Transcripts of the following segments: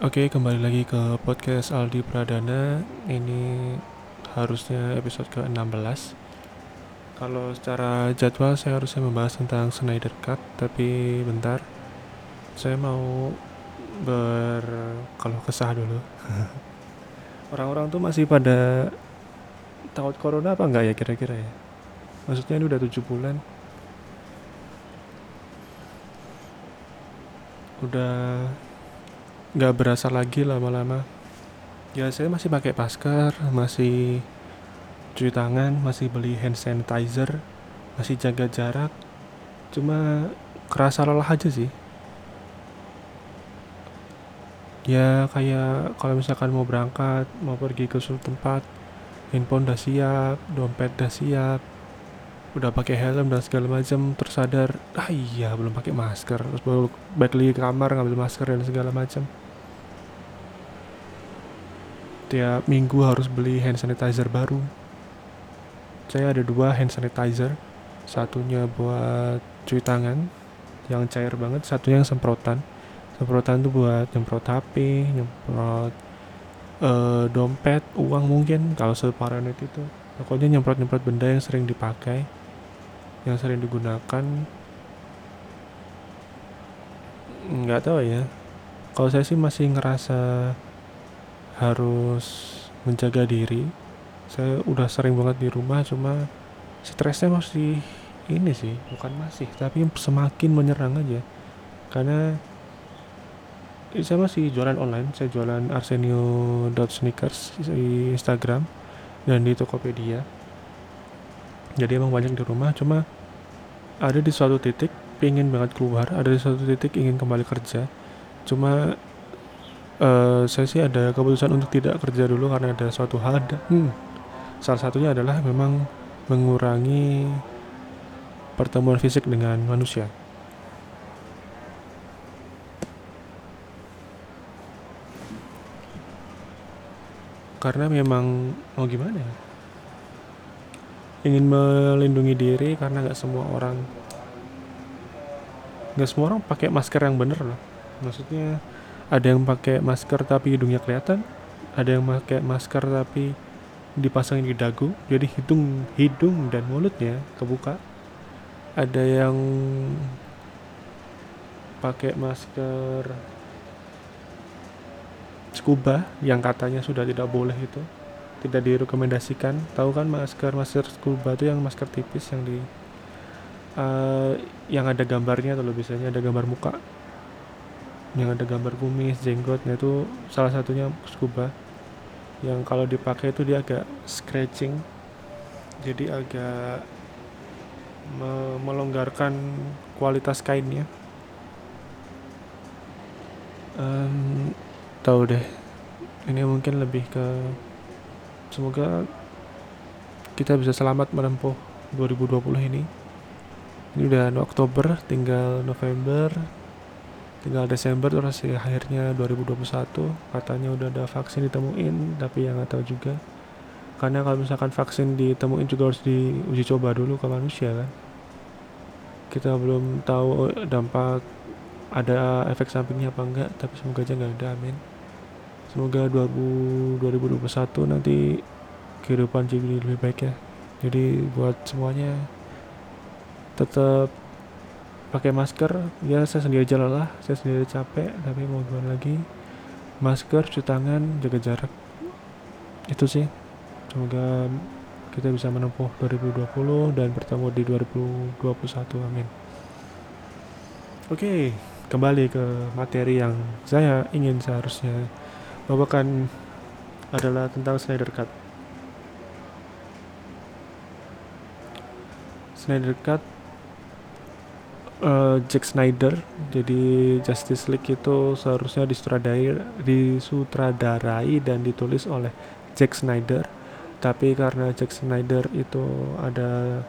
Oke, kembali lagi ke podcast Aldi Pradana. Ini harusnya episode ke-16. Kalau secara jadwal saya harusnya membahas tentang Snyder Cut, tapi bentar. Saya mau ber kalau kesah dulu. Orang-orang tuh masih pada takut corona apa enggak ya kira-kira ya? Maksudnya ini udah 7 bulan. Udah nggak berasa lagi lama-lama. Ya saya masih pakai masker masih cuci tangan masih beli hand sanitizer masih jaga jarak. Cuma kerasa lelah aja sih. Ya kayak kalau misalkan mau berangkat mau pergi ke suatu tempat handphone udah siap dompet udah siap udah pakai helm dan segala macam tersadar ah iya belum pakai masker. Terus baru balik lagi ke kamar ngambil masker dan segala macam tiap minggu harus beli hand sanitizer baru. Saya ada dua hand sanitizer. Satunya buat cuci tangan yang cair banget. Satunya yang semprotan. Semprotan itu buat nyemprot HP nyemprot uh, dompet uang mungkin kalau separanet itu. Pokoknya nyemprot nyemprot benda yang sering dipakai yang sering digunakan nggak tahu ya. Kalau saya sih masih ngerasa harus menjaga diri. Saya udah sering banget di rumah cuma stresnya masih ini sih bukan masih tapi semakin menyerang aja. Karena saya masih jualan online saya jualan arsenio.sneakers di Instagram dan di Tokopedia jadi emang banyak di rumah cuma ada di suatu titik pengen banget keluar ada di suatu titik ingin kembali kerja. Cuma uh, saya sih ada keputusan untuk tidak kerja dulu karena ada suatu hal hmm, salah satunya adalah memang mengurangi pertemuan fisik dengan manusia. Karena memang mau gimana ya ingin melindungi diri karena nggak semua orang nggak semua orang pakai masker yang bener loh. Maksudnya ada yang pakai masker tapi hidungnya kelihatan ada yang pakai masker tapi dipasangin di dagu jadi hidung hidung dan mulutnya kebuka. Ada yang pakai masker scuba yang katanya sudah tidak boleh itu tidak direkomendasikan. Tahu kan masker masker scuba itu yang masker tipis yang di uh, yang ada gambarnya atau biasanya ada gambar muka. Yang ada gambar kumis jenggot nah itu salah satunya scuba. Yang kalau dipakai itu dia agak scratching jadi agak me melonggarkan kualitas kainnya. Um, tahu deh ini mungkin lebih ke semoga kita bisa selamat menempuh 2020 ini. Ini udah Oktober tinggal November tinggal Desember terus ya akhirnya 2021 katanya udah ada vaksin ditemuin tapi yang nggak tahu juga. Karena kalau misalkan vaksin ditemuin juga harus diuji coba dulu ke manusia kan? Kita belum tahu dampak ada efek sampingnya apa enggak tapi semoga aja nggak ada amin semoga 2000, 2021 nanti kehidupan jadi lebih baik ya. Jadi buat semuanya tetap pakai masker. Ya saya sendiri aja lelah saya sendiri capek tapi mau gimana lagi? Masker cuci tangan jaga jarak. Itu sih. Semoga kita bisa menempuh 2020 dan bertemu di 2021 amin. Oke kembali ke materi yang saya ingin seharusnya bawakan adalah tentang Snyder Cut. Snyder Cut uh, Jack Snyder jadi Justice League itu seharusnya disutradarai disutradarai dan ditulis oleh Jack Snyder. Tapi karena Jack Snyder itu ada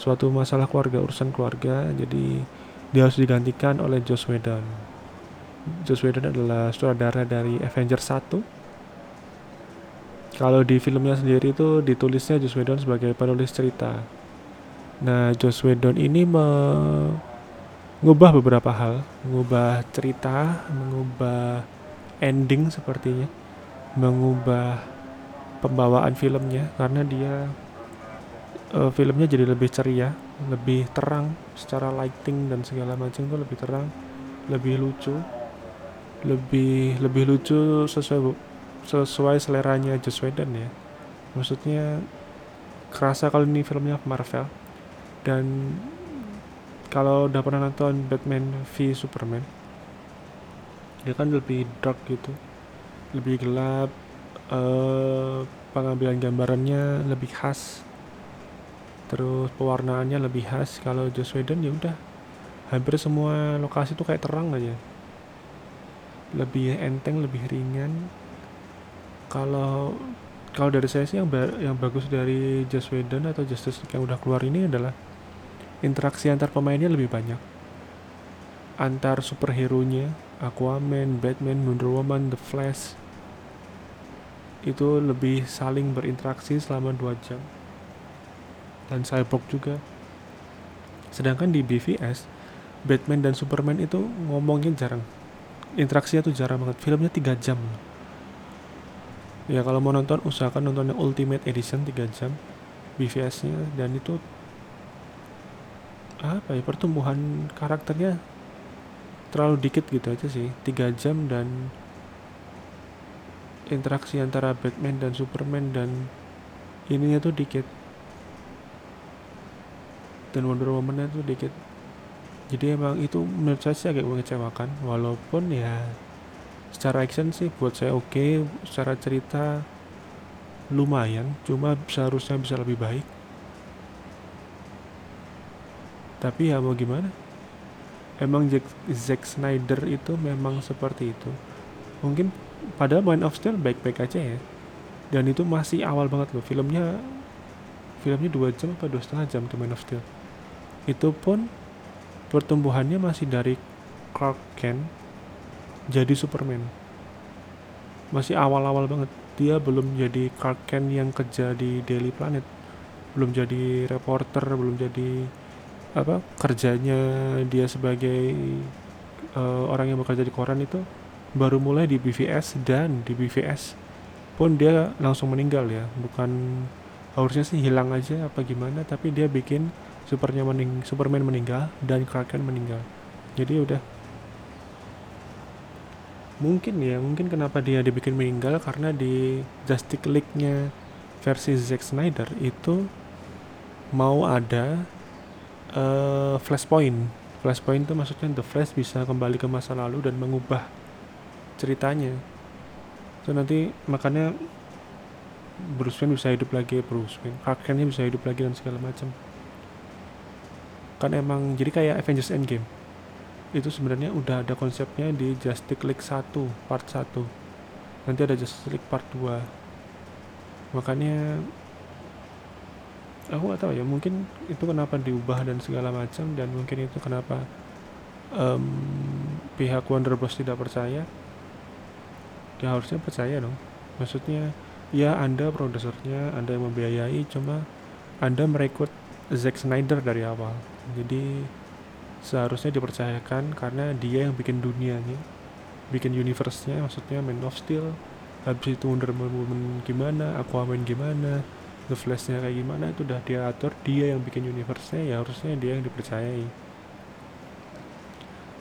suatu masalah keluarga urusan keluarga jadi dia harus digantikan oleh Joss Whedon Joss Whedon adalah sutradara dari Avengers 1 kalau di filmnya sendiri itu ditulisnya Joss Whedon sebagai penulis cerita. Nah, Joss Whedon ini mengubah beberapa hal, mengubah cerita, mengubah ending sepertinya. Mengubah pembawaan filmnya karena dia uh, filmnya jadi lebih ceria, lebih terang. Secara lighting dan segala macam itu lebih terang, lebih lucu, lebih lebih lucu sesuai sesuai seleranya Joss Whedon ya. Maksudnya kerasa kalau ini filmnya Marvel. Dan kalau udah pernah nonton Batman v Superman dia kan lebih dark gitu. Lebih gelap uh, pengambilan gambarannya lebih khas. Terus pewarnaannya lebih khas. Kalau Joss Whedon ya udah. Hampir semua lokasi tuh kayak terang aja lebih enteng lebih ringan. Kalau kalau dari saya sih yang ba yang bagus dari Joss Whedon atau Justice League yang udah keluar ini adalah interaksi antar pemainnya lebih banyak. Antar superhero nya Aquaman, Batman, Wonder Woman, The Flash itu lebih saling berinteraksi selama 2 jam. Dan Cyborg juga. Sedangkan di BVS Batman dan Superman itu ngomongnya jarang interaksinya tuh jarang banget. Filmnya 3 jam. Ya kalau mau nonton usahakan nonton yang Ultimate Edition 3 jam. BVS nya dan itu apa ya pertumbuhan karakternya terlalu dikit gitu aja sih. 3 jam dan interaksi antara Batman dan Superman dan ininya tuh dikit. Dan Wonder Woman itu dikit jadi emang itu menurut saya sih agak mengecewakan. Walaupun ya secara action sih buat saya oke okay, secara cerita lumayan cuma seharusnya bisa lebih baik. Tapi ya mau gimana? Emang Jack, Zack Snyder itu memang seperti itu. Mungkin pada Man of Steel baik-baik aja ya. Dan itu masih awal banget loh. Filmnya filmnya dua jam apa dua setengah jam tuh Man of Steel. Itu pun pertumbuhannya masih dari Clark Kent jadi Superman. Masih awal-awal banget. Dia belum jadi Clark Kent yang kerja di Daily Planet. Belum jadi reporter belum jadi apa kerjanya dia sebagai uh, orang yang bekerja di koran itu baru mulai di BVS dan di BVS pun dia langsung meninggal ya. Bukan harusnya sih hilang aja apa gimana tapi dia bikin Supernya mening Superman meninggal dan Clark Kent meninggal. Jadi udah. Mungkin ya mungkin kenapa dia dibikin meninggal karena di Justice League-nya versi Zack Snyder itu mau ada uh, flashpoint. Flashpoint itu maksudnya The Flash bisa kembali ke masa lalu dan mengubah ceritanya. So nanti makanya Bruce Wayne bisa hidup lagi Bruce Wayne. Clark Kentnya bisa hidup lagi dan segala macam kan emang jadi kayak Avengers Endgame. Itu sebenarnya udah ada konsepnya di Justice League 1 part 1 nanti ada Justice League part 2 makanya aku gak tahu ya mungkin itu kenapa diubah dan segala macam dan mungkin itu kenapa um, pihak Warner Bros. tidak percaya. Ya harusnya percaya dong. Maksudnya ya anda produsernya anda yang membiayai cuma anda merekrut Zack Snyder dari awal. Jadi seharusnya dipercayakan karena dia yang bikin dunianya bikin universe-nya maksudnya Man of Steel. Habis itu Wonder Woman gimana Aquaman gimana The Flash-nya kayak gimana itu udah dia atur. Dia yang bikin universe-nya ya harusnya dia yang dipercayai.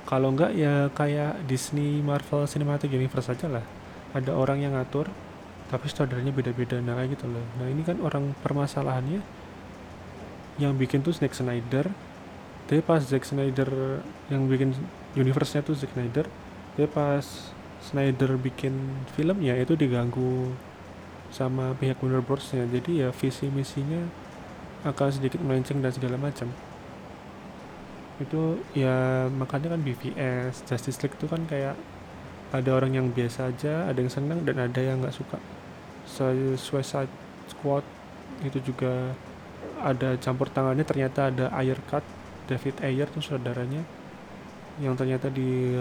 Kalau enggak ya kayak Disney Marvel Cinematic Universe aja lah. Ada orang yang ngatur tapi sutradaranya beda-beda. Nah kayak gitu loh. Nah ini kan orang permasalahannya yang bikin tuh Zack Snyder. Tapi pas Zack Snyder yang bikin universe-nya tuh Zack Snyder tapi pas Snyder bikin filmnya itu diganggu sama pihak Warner Bros nya jadi ya visi misinya akan sedikit melenceng dan segala macam. Itu ya makanya kan BVS Justice League itu kan kayak ada orang yang biasa aja ada yang senang dan ada yang nggak suka. Suicide Squad itu juga ada campur tangannya ternyata ada Ayer Cut David Ayer tuh saudaranya yang ternyata di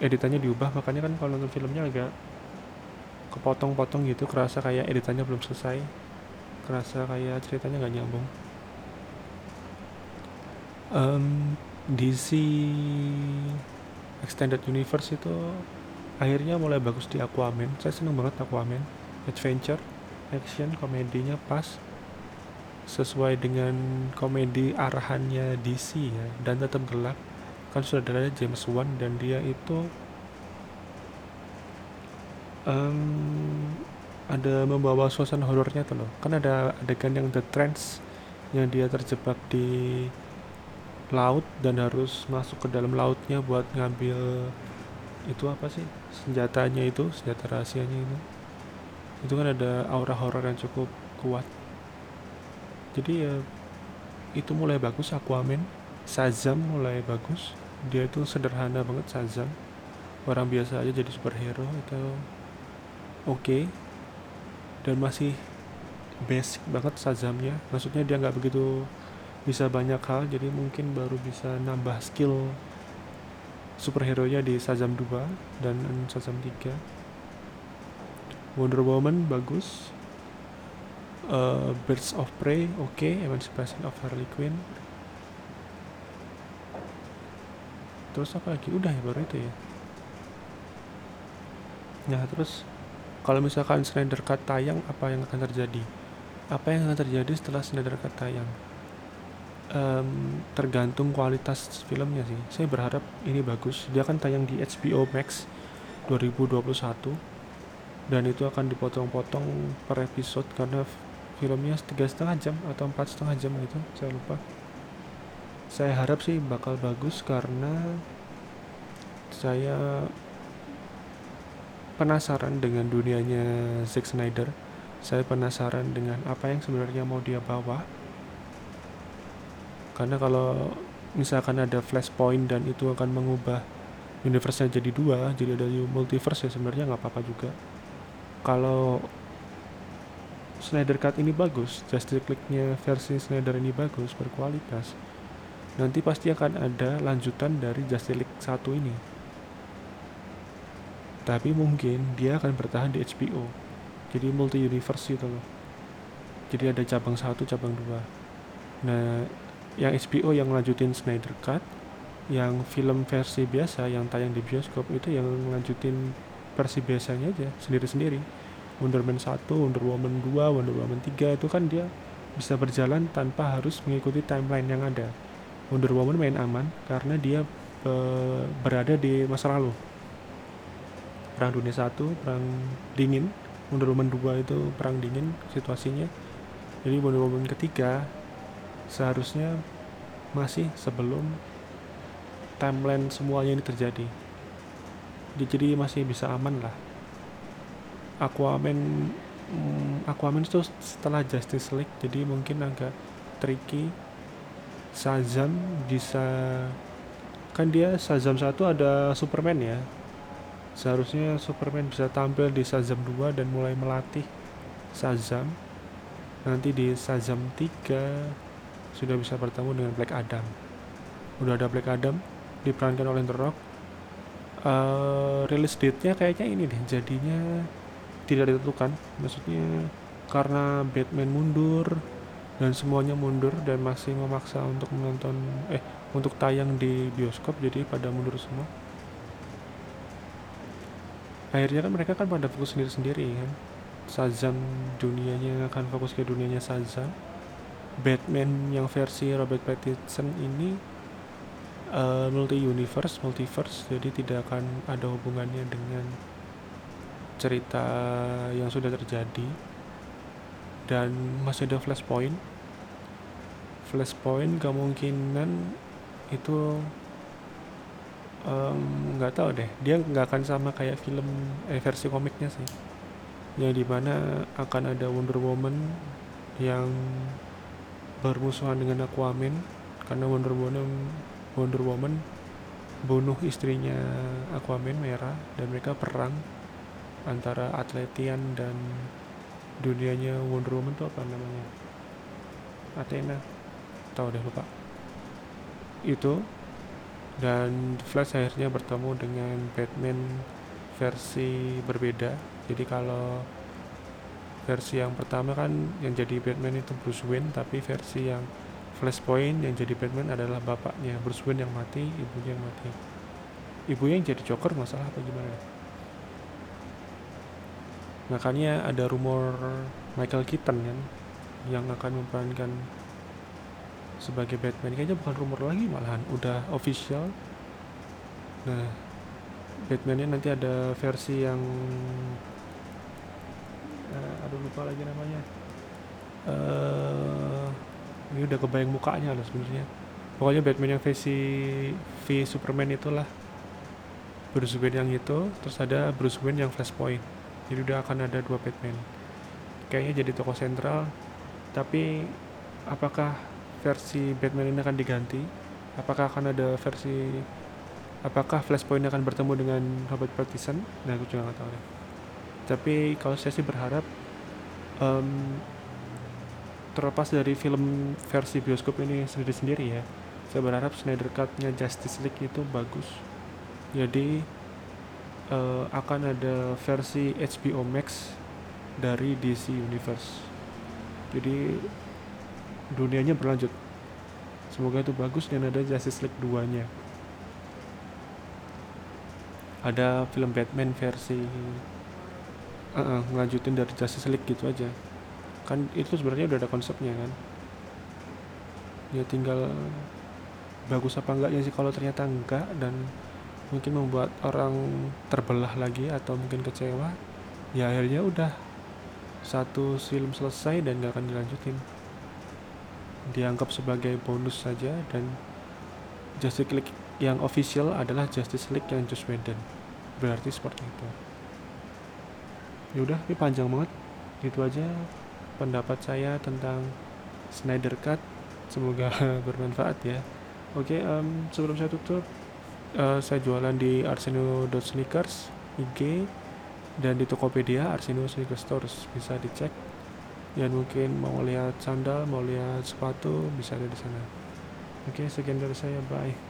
editannya diubah makanya kan kalau nonton filmnya agak kepotong-potong gitu kerasa kayak editannya belum selesai kerasa kayak ceritanya nggak nyambung. Um, DC Extended Universe itu akhirnya mulai bagus di Aquaman. Saya seneng banget Aquaman. Adventure action komedinya pas sesuai dengan komedi arahannya DC ya. Dan tetap gelap. Kan sudah ada James Wan dan dia itu um, ada membawa suasana horornya tuh loh. Kan ada adegan yang The Trance yang dia terjebak di laut dan harus masuk ke dalam lautnya buat ngambil itu apa sih? Senjatanya itu senjata rahasianya itu. Itu kan ada aura horor yang cukup kuat jadi ya itu mulai bagus Aquaman. Shazam mulai bagus. Dia itu sederhana banget Shazam. Orang biasa aja jadi superhero itu oke. Okay. dan masih basic banget Shazamnya. Maksudnya dia nggak begitu bisa banyak hal jadi mungkin baru bisa nambah skill superhero nya di Shazam 2 dan Shazam 3 Wonder Woman bagus uh, Birds of Prey oke okay. Emancipation of Harley Quinn terus apa lagi udah ya baru itu ya nah terus kalau misalkan Snyder Cut tayang apa yang akan terjadi apa yang akan terjadi setelah Snyder Cut tayang um, tergantung kualitas filmnya sih. Saya berharap ini bagus. Dia akan tayang di HBO Max 2021 dan itu akan dipotong-potong per episode karena filmnya tiga setengah jam atau empat setengah jam gitu. Saya lupa. Saya harap sih bakal bagus karena saya penasaran dengan dunianya Zack Snyder. Saya penasaran dengan apa yang sebenarnya mau dia bawa karena kalau misalkan ada flashpoint dan itu akan mengubah universe-nya jadi dua jadi ada multiverse ya sebenarnya nggak apa-apa juga kalau Snyder Cut ini bagus Justice League-nya versi Snyder ini bagus berkualitas. Nanti pasti akan ada lanjutan dari Justice League 1 ini. Tapi mungkin dia akan bertahan di HBO jadi multi universe itu loh. Jadi ada cabang satu cabang dua. Nah yang HBO yang lanjutin Snyder Cut yang film versi biasa yang tayang di bioskop itu yang lanjutin versi biasanya aja sendiri-sendiri Wonder Man 1, Wonder Woman 2, Wonder Woman 3 itu kan dia bisa berjalan tanpa harus mengikuti timeline yang ada. Wonder Woman main aman karena dia e, berada di masa lalu. Perang Dunia 1, Perang Dingin. Wonder Woman 2 itu Perang Dingin situasinya. Jadi Wonder Woman ketiga seharusnya masih sebelum timeline semuanya ini terjadi. Jadi masih bisa aman lah Aquaman hmm, Aquaman itu setelah Justice League jadi mungkin agak tricky Shazam bisa kan dia Shazam satu ada Superman ya seharusnya Superman bisa tampil di Shazam 2 dan mulai melatih Shazam nanti di Shazam 3 sudah bisa bertemu dengan Black Adam. Udah ada Black Adam diperankan oleh The Rock. Uh, release date-nya kayaknya ini deh, jadinya tidak ditentukan. Maksudnya karena Batman mundur dan semuanya mundur dan masih memaksa untuk menonton eh untuk tayang di bioskop jadi pada mundur semua. Akhirnya kan mereka kan pada fokus sendiri-sendiri kan. Shazam dunianya akan fokus ke dunianya Shazam Batman yang versi Robert Pattinson ini uh, multi universe multiverse jadi tidak akan ada hubungannya dengan cerita yang sudah terjadi dan masih ada flashpoint. Flashpoint kemungkinan itu nggak um, tahu deh. Dia nggak akan sama kayak film eh, versi komiknya sih. Yang di mana akan ada Wonder Woman yang bermusuhan dengan Aquaman karena Wonder Woman Wonder Woman bunuh istrinya Aquaman merah dan mereka perang antara Atletian dan dunianya Wonder Woman itu apa namanya? Athena? Tahu deh lupa. Itu. Dan Flash akhirnya bertemu dengan Batman versi berbeda. Jadi kalau versi yang pertama kan yang jadi Batman itu Bruce Wayne tapi versi yang Flashpoint yang jadi Batman adalah bapaknya Bruce Wayne yang mati ibunya yang mati. Ibunya yang jadi Joker masalah apa gimana makanya ada rumor Michael Keaton kan yang akan memerankan sebagai Batman. Kayaknya bukan rumor lagi malahan udah official. Nah Batman-nya nanti ada versi yang uh, aduh lupa lagi namanya. Uh, ini udah kebayang mukanya loh sebenarnya. Pokoknya Batman yang versi V Superman itulah. Bruce Wayne yang itu terus ada Bruce Wayne yang Flashpoint jadi udah akan ada dua Batman kayaknya jadi tokoh sentral. Tapi apakah versi Batman ini akan diganti? Apakah akan ada versi apakah Flashpoint akan bertemu dengan Robert Pattinson? Nah aku juga nggak tahu deh. Tapi kalau saya sih berharap um, terlepas dari film versi bioskop ini sendiri-sendiri ya saya berharap Snyder Cut-nya Justice League itu bagus. Jadi uh, akan ada versi HBO Max dari DC Universe. Jadi dunianya berlanjut. Semoga itu bagus dan ada Justice League 2 nya ada film Batman versi uh -uh, ngelanjutin dari Justice League gitu aja. Kan itu sebenarnya udah ada konsepnya kan? Ya tinggal bagus apa enggaknya sih kalau ternyata enggak dan mungkin membuat orang terbelah lagi atau mungkin kecewa ya akhirnya udah satu film selesai dan gak akan dilanjutin. Dianggap sebagai bonus saja dan Justice League yang official adalah Justice League yang Joss Whedon. Berarti seperti itu. Ya udah ini panjang banget. Itu aja pendapat saya tentang Snyder Cut. Semoga bermanfaat ya. Oke um, sebelum saya tutup uh, saya jualan di arseno.sneakers IG dan di Tokopedia Arseno Sneaker Stores. Bisa dicek. Dan mungkin mau lihat sandal mau lihat sepatu bisa ada di sana. Oke sekian dari saya. Bye